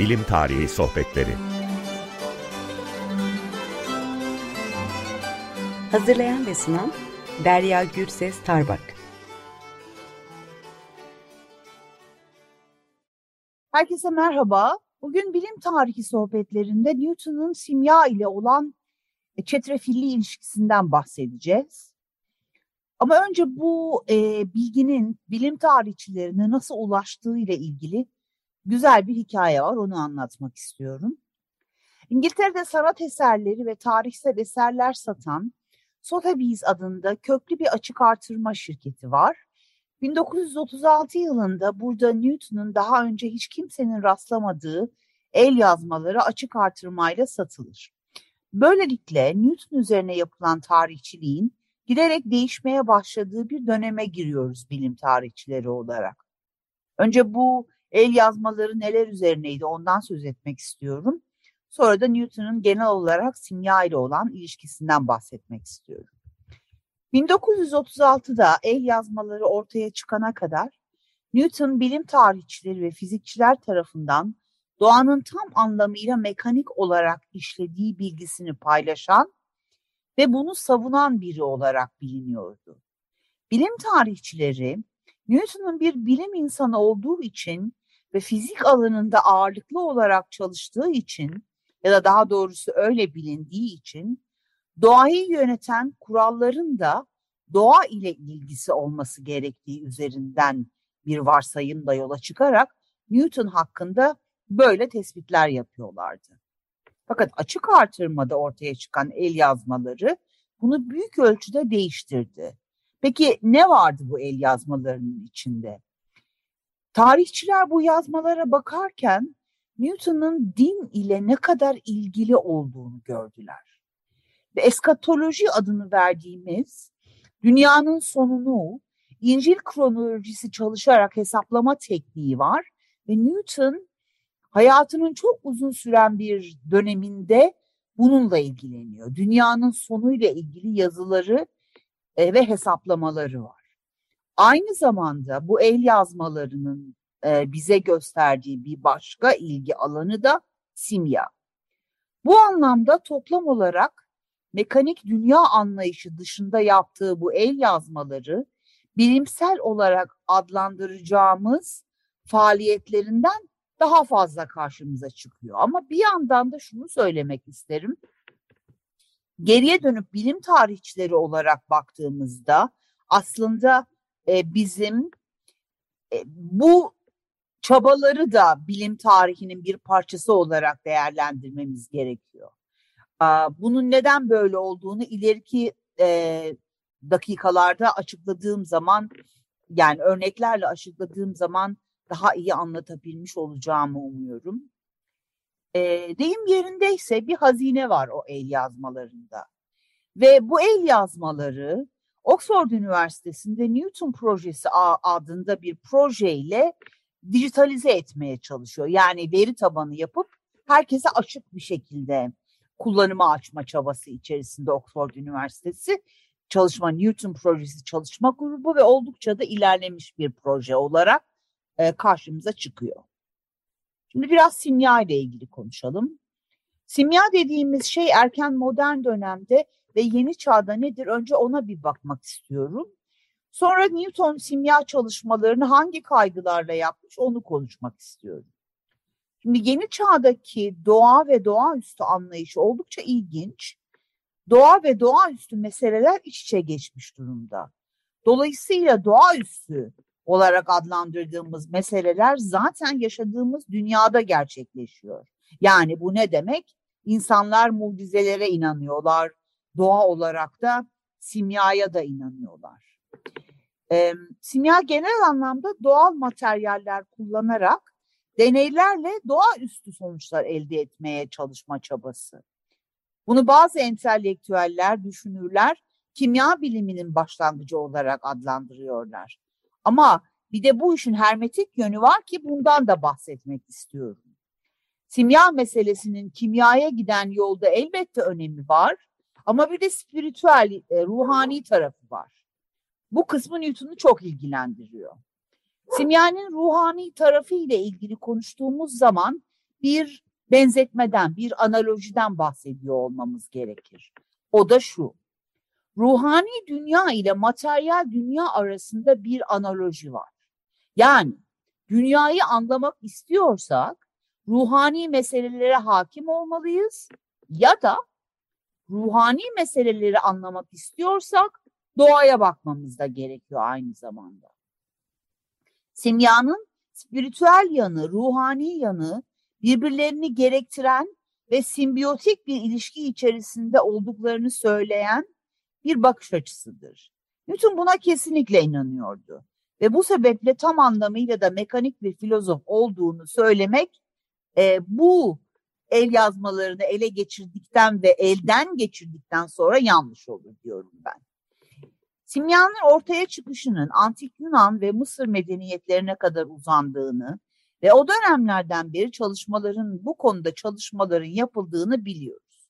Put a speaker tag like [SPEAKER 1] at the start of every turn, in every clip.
[SPEAKER 1] Bilim Tarihi Sohbetleri
[SPEAKER 2] Hazırlayan ve sunan Derya Gürses Tarbak
[SPEAKER 3] Herkese merhaba. Bugün bilim tarihi sohbetlerinde Newton'un simya ile olan çetrefilli ilişkisinden bahsedeceğiz. Ama önce bu e, bilginin bilim tarihçilerine nasıl ulaştığı ile ilgili güzel bir hikaye var. Onu anlatmak istiyorum. İngiltere'de sanat eserleri ve tarihsel eserler satan Sotheby's adında köklü bir açık artırma şirketi var. 1936 yılında burada Newton'un daha önce hiç kimsenin rastlamadığı el yazmaları açık artırmayla satılır. Böylelikle Newton üzerine yapılan tarihçiliğin giderek değişmeye başladığı bir döneme giriyoruz bilim tarihçileri olarak. Önce bu el yazmaları neler üzerineydi ondan söz etmek istiyorum. Sonra da Newton'un genel olarak simya ile olan ilişkisinden bahsetmek istiyorum. 1936'da el yazmaları ortaya çıkana kadar Newton bilim tarihçileri ve fizikçiler tarafından doğanın tam anlamıyla mekanik olarak işlediği bilgisini paylaşan ve bunu savunan biri olarak biliniyordu. Bilim tarihçileri Newton'un bir bilim insanı olduğu için ve fizik alanında ağırlıklı olarak çalıştığı için ya da daha doğrusu öyle bilindiği için doğayı yöneten kuralların da doğa ile ilgisi olması gerektiği üzerinden bir varsayımla yola çıkarak Newton hakkında böyle tespitler yapıyorlardı. Fakat açık artırmada ortaya çıkan el yazmaları bunu büyük ölçüde değiştirdi. Peki ne vardı bu el yazmalarının içinde? Tarihçiler bu yazmalara bakarken Newton'un din ile ne kadar ilgili olduğunu gördüler. Ve eskatoloji adını verdiğimiz dünyanın sonunu İncil kronolojisi çalışarak hesaplama tekniği var ve Newton hayatının çok uzun süren bir döneminde bununla ilgileniyor. Dünyanın sonuyla ilgili yazıları e, ve hesaplamaları var. Aynı zamanda bu el yazmalarının e, bize gösterdiği bir başka ilgi alanı da simya. Bu anlamda toplam olarak mekanik dünya anlayışı dışında yaptığı bu el yazmaları bilimsel olarak adlandıracağımız faaliyetlerinden daha fazla karşımıza çıkıyor. Ama bir yandan da şunu söylemek isterim. Geriye dönüp bilim tarihçileri olarak baktığımızda aslında e, bizim e, bu çabaları da bilim tarihinin bir parçası olarak değerlendirmemiz gerekiyor. Bunun neden böyle olduğunu ileriki e, dakikalarda açıkladığım zaman yani örneklerle açıkladığım zaman daha iyi anlatabilmiş olacağımı umuyorum. E, deyim yerindeyse bir hazine var o el yazmalarında. Ve bu el yazmaları Oxford Üniversitesi'nde Newton Projesi adında bir projeyle dijitalize etmeye çalışıyor. Yani veri tabanı yapıp herkese açık bir şekilde kullanıma açma çabası içerisinde Oxford Üniversitesi çalışma Newton projesi çalışma grubu ve oldukça da ilerlemiş bir proje olarak e, karşımıza çıkıyor. Şimdi biraz simya ile ilgili konuşalım. Simya dediğimiz şey erken modern dönemde ve yeni çağda nedir? Önce ona bir bakmak istiyorum. Sonra Newton simya çalışmalarını hangi kaygılarla yapmış onu konuşmak istiyorum. Şimdi yeni çağdaki doğa ve doğaüstü anlayışı oldukça ilginç. Doğa ve doğaüstü meseleler iç içe geçmiş durumda. Dolayısıyla doğaüstü olarak adlandırdığımız meseleler zaten yaşadığımız dünyada gerçekleşiyor. Yani bu ne demek? İnsanlar mucizelere inanıyorlar. Doğa olarak da simyaya da inanıyorlar. E, simya genel anlamda doğal materyaller kullanarak deneylerle doğaüstü sonuçlar elde etmeye çalışma çabası. Bunu bazı entelektüeller, düşünürler kimya biliminin başlangıcı olarak adlandırıyorlar. Ama bir de bu işin hermetik yönü var ki bundan da bahsetmek istiyorum. Simya meselesinin kimyaya giden yolda elbette önemi var ama bir de spiritüel, e, ruhani tarafı var. Bu kısmı Newton'u çok ilgilendiriyor. Simyanın ruhani tarafı ile ilgili konuştuğumuz zaman bir benzetmeden, bir analojiden bahsediyor olmamız gerekir. O da şu. Ruhani dünya ile materyal dünya arasında bir analoji var. Yani dünyayı anlamak istiyorsak ruhani meselelere hakim olmalıyız ya da ruhani meseleleri anlamak istiyorsak doğaya bakmamız da gerekiyor aynı zamanda. Simyanın spiritüel yanı, ruhani yanı birbirlerini gerektiren ve simbiyotik bir ilişki içerisinde olduklarını söyleyen bir bakış açısıdır. Newton buna kesinlikle inanıyordu ve bu sebeple tam anlamıyla da mekanik bir filozof olduğunu söylemek e, bu el yazmalarını ele geçirdikten ve elden geçirdikten sonra yanlış olur diyorum ben. Simyanın ortaya çıkışının antik Yunan ve Mısır medeniyetlerine kadar uzandığını ve o dönemlerden beri çalışmaların bu konuda çalışmaların yapıldığını biliyoruz.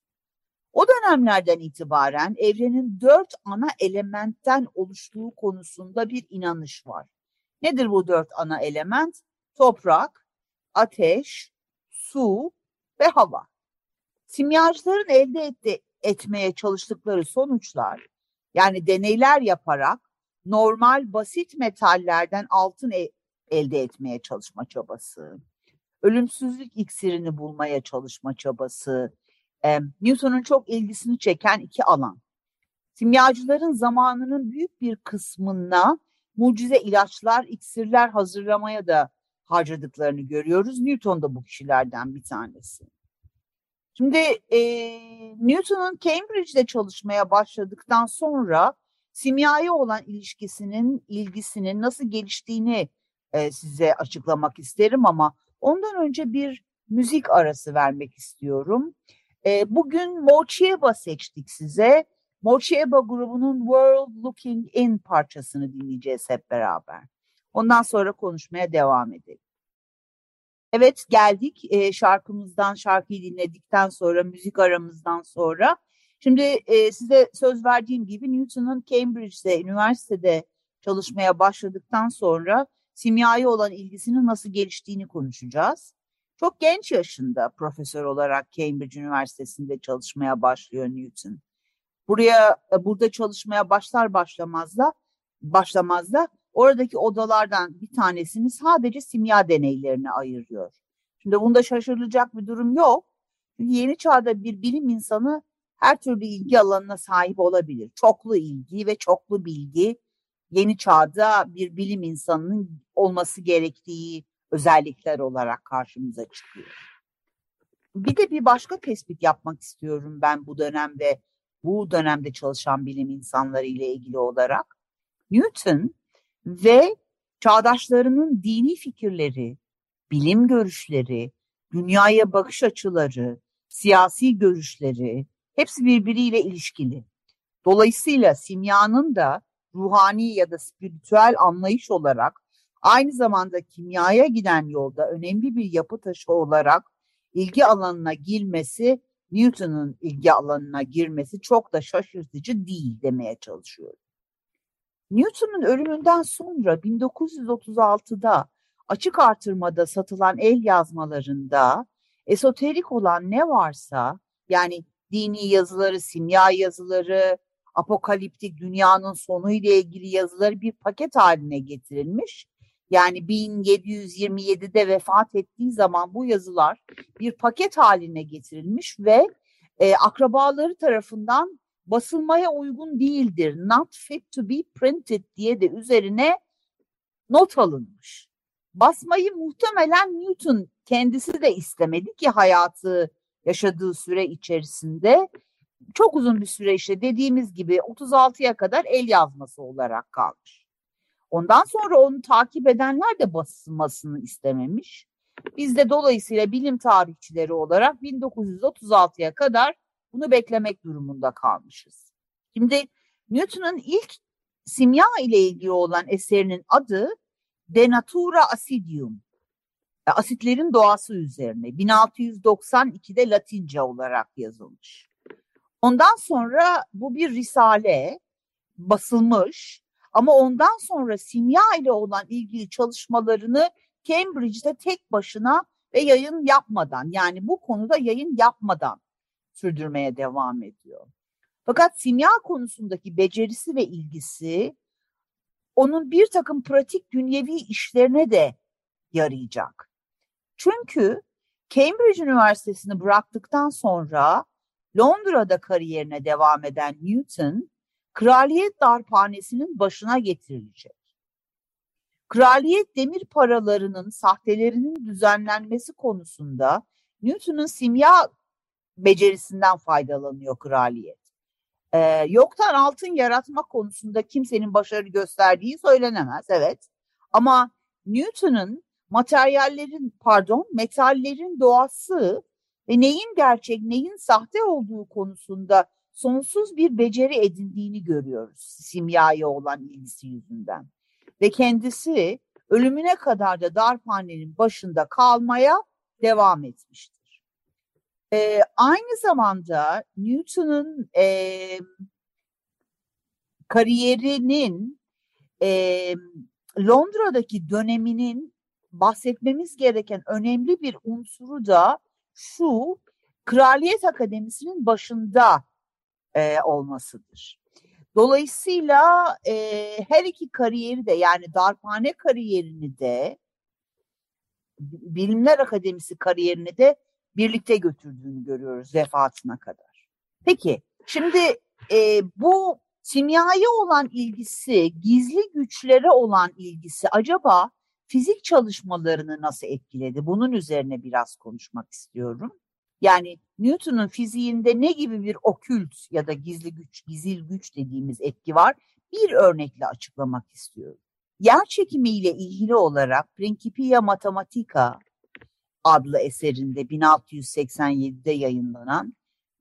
[SPEAKER 3] O dönemlerden itibaren evrenin dört ana elementten oluştuğu konusunda bir inanış var. Nedir bu dört ana element? Toprak, ateş, su ve hava. Simyacıların elde etti, etmeye çalıştıkları sonuçlar yani deneyler yaparak normal basit metallerden altın e elde etmeye çalışma çabası, ölümsüzlük iksirini bulmaya çalışma çabası, e, Newton'un çok ilgisini çeken iki alan. Simyacıların zamanının büyük bir kısmına mucize ilaçlar, iksirler hazırlamaya da harcadıklarını görüyoruz. Newton da bu kişilerden bir tanesi. Şimdi e, Newton'un Cambridge'de çalışmaya başladıktan sonra simyaya olan ilişkisinin, ilgisinin nasıl geliştiğini e, size açıklamak isterim ama ondan önce bir müzik arası vermek istiyorum. E, bugün Mochieba seçtik size. Mochieba grubunun World Looking In parçasını dinleyeceğiz hep beraber. Ondan sonra konuşmaya devam edelim. Evet geldik e, şarkımızdan şarkıyı dinledikten sonra müzik aramızdan sonra. Şimdi e, size söz verdiğim gibi Newton'un Cambridge'de üniversitede çalışmaya başladıktan sonra simyaya olan ilgisinin nasıl geliştiğini konuşacağız. Çok genç yaşında profesör olarak Cambridge Üniversitesi'nde çalışmaya başlıyor Newton. Buraya e, burada çalışmaya başlar başlamaz da başlamaz da oradaki odalardan bir tanesini sadece simya deneylerine ayırıyor. Şimdi bunda şaşırılacak bir durum yok. Çünkü yeni çağda bir bilim insanı her türlü ilgi alanına sahip olabilir. Çoklu ilgi ve çoklu bilgi yeni çağda bir bilim insanının olması gerektiği özellikler olarak karşımıza çıkıyor. Bir de bir başka tespit yapmak istiyorum ben bu dönemde, bu dönemde çalışan bilim insanları ile ilgili olarak. Newton ve çağdaşlarının dini fikirleri, bilim görüşleri, dünyaya bakış açıları, siyasi görüşleri hepsi birbiriyle ilişkili. Dolayısıyla simyanın da ruhani ya da spiritüel anlayış olarak aynı zamanda kimyaya giden yolda önemli bir yapı taşı olarak ilgi alanına girmesi, Newton'un ilgi alanına girmesi çok da şaşırtıcı değil demeye çalışıyorum. Newton'un ölümünden sonra 1936'da açık artırmada satılan el yazmalarında esoterik olan ne varsa yani dini yazıları, simya yazıları, apokaliptik dünyanın sonu ile ilgili yazıları bir paket haline getirilmiş. Yani 1727'de vefat ettiği zaman bu yazılar bir paket haline getirilmiş ve e, akrabaları tarafından basılmaya uygun değildir. Not fit to be printed diye de üzerine not alınmış. Basmayı muhtemelen Newton kendisi de istemedi ki hayatı yaşadığı süre içerisinde çok uzun bir süre işte dediğimiz gibi 36'ya kadar el yazması olarak kalmış. Ondan sonra onu takip edenler de basılmasını istememiş. Biz de dolayısıyla bilim tarihçileri olarak 1936'ya kadar bunu beklemek durumunda kalmışız. Şimdi Newton'un ilk simya ile ilgili olan eserinin adı De Natura Acidium. Asitlerin doğası üzerine 1692'de Latince olarak yazılmış. Ondan sonra bu bir risale basılmış ama ondan sonra simya ile olan ilgili çalışmalarını Cambridge'de tek başına ve yayın yapmadan yani bu konuda yayın yapmadan sürdürmeye devam ediyor. Fakat simya konusundaki becerisi ve ilgisi onun bir takım pratik dünyevi işlerine de yarayacak. Çünkü Cambridge Üniversitesi'ni bıraktıktan sonra Londra'da kariyerine devam eden Newton, kraliyet darphanesinin başına getirilecek. Kraliyet demir paralarının sahtelerinin düzenlenmesi konusunda Newton'un simya becerisinden faydalanıyor kraliyet. Ee, yoktan altın yaratma konusunda kimsenin başarı gösterdiği söylenemez, evet. Ama Newton'un materyallerin, pardon, metallerin doğası ve neyin gerçek, neyin sahte olduğu konusunda sonsuz bir beceri edindiğini görüyoruz simyaya olan ilgisi yüzünden. Ve kendisi ölümüne kadar da darphanenin başında kalmaya devam etmiştir. Ee, aynı zamanda Newton'un e, kariyerinin e, Londra'daki döneminin bahsetmemiz gereken önemli bir unsuru da şu Kraliyet Akademisi'nin başında e, olmasıdır. Dolayısıyla e, her iki kariyeri de yani darphane kariyerini de Bilimler Akademisi kariyerini de birlikte götürdüğünü görüyoruz vefatına kadar. Peki şimdi e, bu simyaya olan ilgisi, gizli güçlere olan ilgisi acaba fizik çalışmalarını nasıl etkiledi? Bunun üzerine biraz konuşmak istiyorum. Yani Newton'un fiziğinde ne gibi bir okült ya da gizli güç, gizil güç dediğimiz etki var? Bir örnekle açıklamak istiyorum. Yer çekimi ile ilgili olarak Principia Mathematica adlı eserinde 1687'de yayınlanan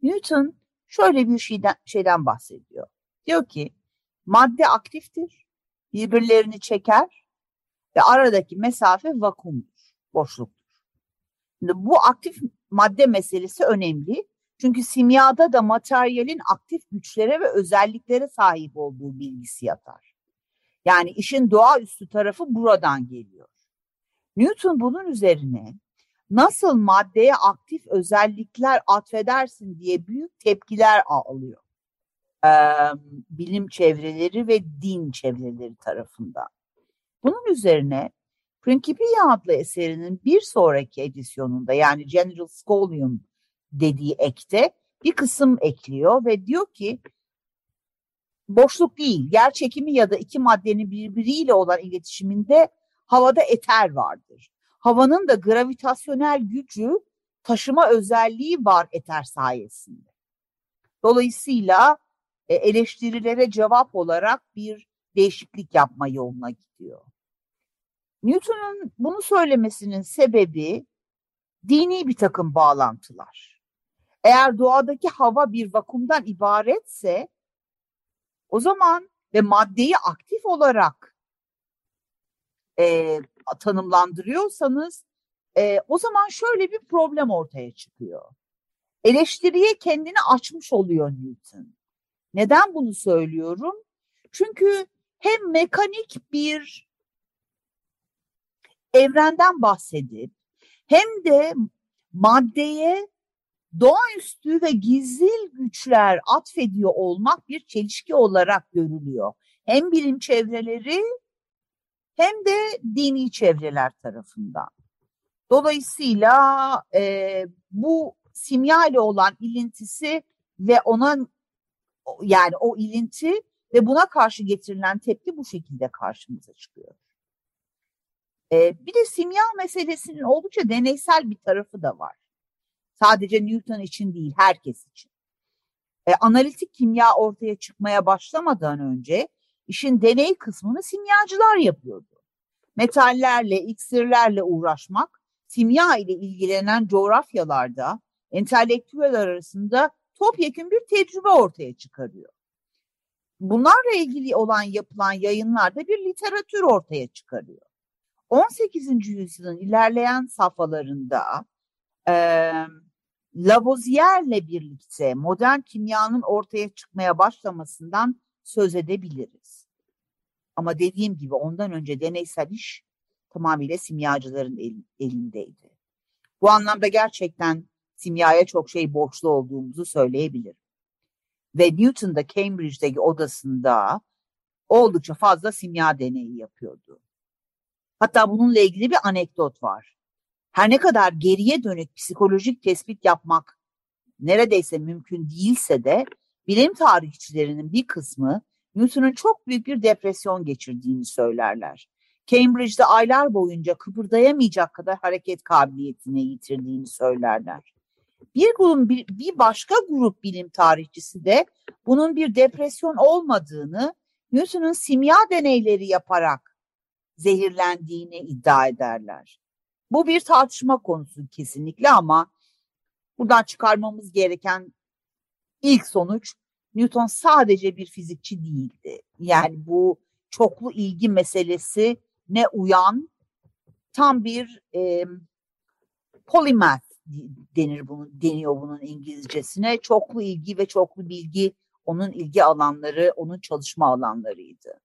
[SPEAKER 3] Newton şöyle bir şeyden, şeyden bahsediyor. Diyor ki madde aktiftir, birbirlerini çeker ve aradaki mesafe vakumdur, boşluktur. Şimdi bu aktif madde meselesi önemli. Çünkü simyada da materyalin aktif güçlere ve özelliklere sahip olduğu bilgisi yatar. Yani işin doğaüstü tarafı buradan geliyor. Newton bunun üzerine nasıl maddeye aktif özellikler atfedersin diye büyük tepkiler alıyor. Ee, bilim çevreleri ve din çevreleri tarafından. Bunun üzerine Principia adlı eserinin bir sonraki edisyonunda yani General Scholium dediği ekte bir kısım ekliyor ve diyor ki boşluk değil, yer çekimi ya da iki maddenin birbiriyle olan iletişiminde havada eter vardır. Havanın da gravitasyonel gücü taşıma özelliği var eter sayesinde. Dolayısıyla e, eleştirilere cevap olarak bir değişiklik yapma yoluna gidiyor. Newton'un bunu söylemesinin sebebi dini bir takım bağlantılar. Eğer doğadaki hava bir vakumdan ibaretse o zaman ve maddeyi aktif olarak e, tanımlandırıyorsanız e, o zaman şöyle bir problem ortaya çıkıyor. Eleştiriye kendini açmış oluyor Newton. Neden bunu söylüyorum? Çünkü hem mekanik bir evrenden bahsedip hem de maddeye doğaüstü ve gizli güçler atfediyor olmak bir çelişki olarak görülüyor. Hem bilim çevreleri hem de dini çevreler tarafından. Dolayısıyla e, bu simya ile olan ilintisi ve ona yani o ilinti ve buna karşı getirilen tepki bu şekilde karşımıza çıkıyor. E, bir de simya meselesinin oldukça deneysel bir tarafı da var. Sadece Newton için değil, herkes için. E, analitik kimya ortaya çıkmaya başlamadan önce işin deney kısmını simyacılar yapıyordu. Metallerle, iksirlerle uğraşmak, simya ile ilgilenen coğrafyalarda entelektüel arasında topyekun bir tecrübe ortaya çıkarıyor. Bunlarla ilgili olan yapılan yayınlarda bir literatür ortaya çıkarıyor. 18. yüzyılın ilerleyen safhalarında e, Lavoisier'le birlikte modern kimyanın ortaya çıkmaya başlamasından söz edebiliriz. Ama dediğim gibi ondan önce deneysel iş tamamıyla simyacıların el, elindeydi. Bu anlamda gerçekten simyaya çok şey borçlu olduğumuzu söyleyebilirim. Ve Newton da Cambridge'deki odasında oldukça fazla simya deneyi yapıyordu. Hatta bununla ilgili bir anekdot var. Her ne kadar geriye dönük psikolojik tespit yapmak neredeyse mümkün değilse de bilim tarihçilerinin bir kısmı Newton'un çok büyük bir depresyon geçirdiğini söylerler. Cambridge'de aylar boyunca kıpırdayamayacak kadar hareket kabiliyetini yitirdiğini söylerler. Bir, grup, bir, bir başka grup bilim tarihçisi de bunun bir depresyon olmadığını Newton'un simya deneyleri yaparak zehirlendiğini iddia ederler. Bu bir tartışma konusu kesinlikle ama buradan çıkarmamız gereken ilk sonuç Newton sadece bir fizikçi değildi. Yani bu çoklu ilgi meselesi ne uyan tam bir e, polymath denir bunu deniyor bunun İngilizcesine. Çoklu ilgi ve çoklu bilgi onun ilgi alanları, onun çalışma alanlarıydı.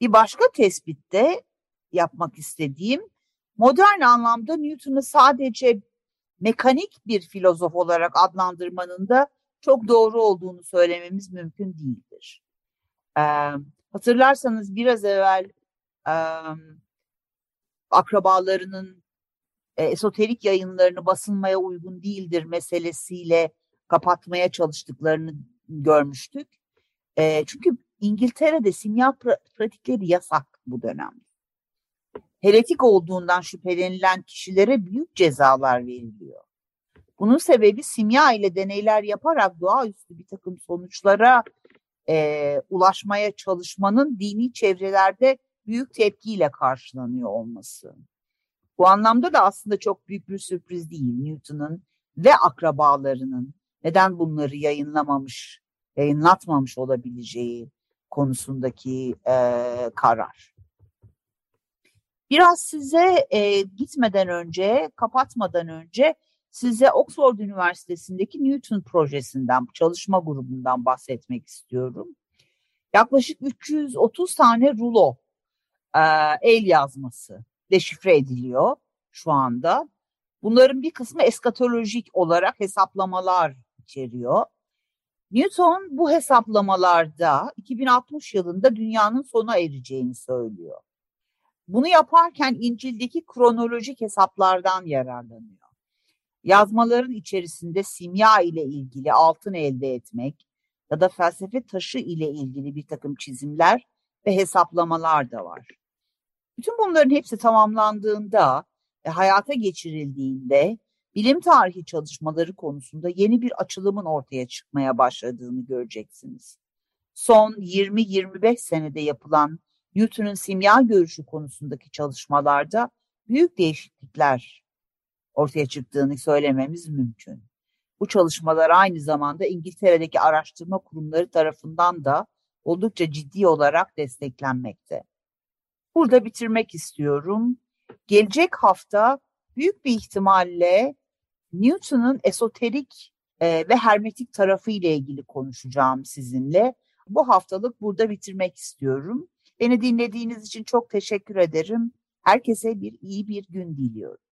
[SPEAKER 3] Bir başka tespitte yapmak istediğim modern anlamda Newton'u sadece mekanik bir filozof olarak adlandırmanın da çok doğru olduğunu söylememiz mümkün değildir. Hatırlarsanız biraz evvel akrabalarının e, esoterik yayınlarını basılmaya uygun değildir meselesiyle kapatmaya çalıştıklarını görmüştük. E, çünkü İngiltere'de simya pra pratikleri yasak bu dönemde. Heretik olduğundan şüphelenilen kişilere büyük cezalar veriliyor. Bunun sebebi simya ile deneyler yaparak doğaüstü bir takım sonuçlara e, ulaşmaya çalışmanın dini çevrelerde büyük tepkiyle karşılanıyor olması. Bu anlamda da aslında çok büyük bir sürpriz değil Newton'un ve akrabalarının neden bunları yayınlamamış, yayınlatmamış olabileceği konusundaki e, karar. Biraz size e, gitmeden önce, kapatmadan önce size Oxford Üniversitesi'ndeki Newton projesinden, çalışma grubundan bahsetmek istiyorum. Yaklaşık 330 tane rulo e, el yazması deşifre ediliyor şu anda. Bunların bir kısmı eskatolojik olarak hesaplamalar içeriyor. Newton bu hesaplamalarda 2060 yılında dünyanın sona ereceğini söylüyor. Bunu yaparken İncil'deki kronolojik hesaplardan yararlanıyor. Yazmaların içerisinde simya ile ilgili altın elde etmek ya da felsefe taşı ile ilgili bir takım çizimler ve hesaplamalar da var. Bütün bunların hepsi tamamlandığında ve hayata geçirildiğinde bilim tarihi çalışmaları konusunda yeni bir açılımın ortaya çıkmaya başladığını göreceksiniz. Son 20-25 senede yapılan Newton'un simya görüşü konusundaki çalışmalarda büyük değişiklikler ortaya çıktığını söylememiz mümkün. Bu çalışmalar aynı zamanda İngiltere'deki araştırma kurumları tarafından da oldukça ciddi olarak desteklenmekte. Burada bitirmek istiyorum. Gelecek hafta büyük bir ihtimalle Newton'un esoterik e, ve hermetik tarafı ile ilgili konuşacağım sizinle. Bu haftalık burada bitirmek istiyorum. Beni dinlediğiniz için çok teşekkür ederim. Herkese bir iyi bir gün diliyorum.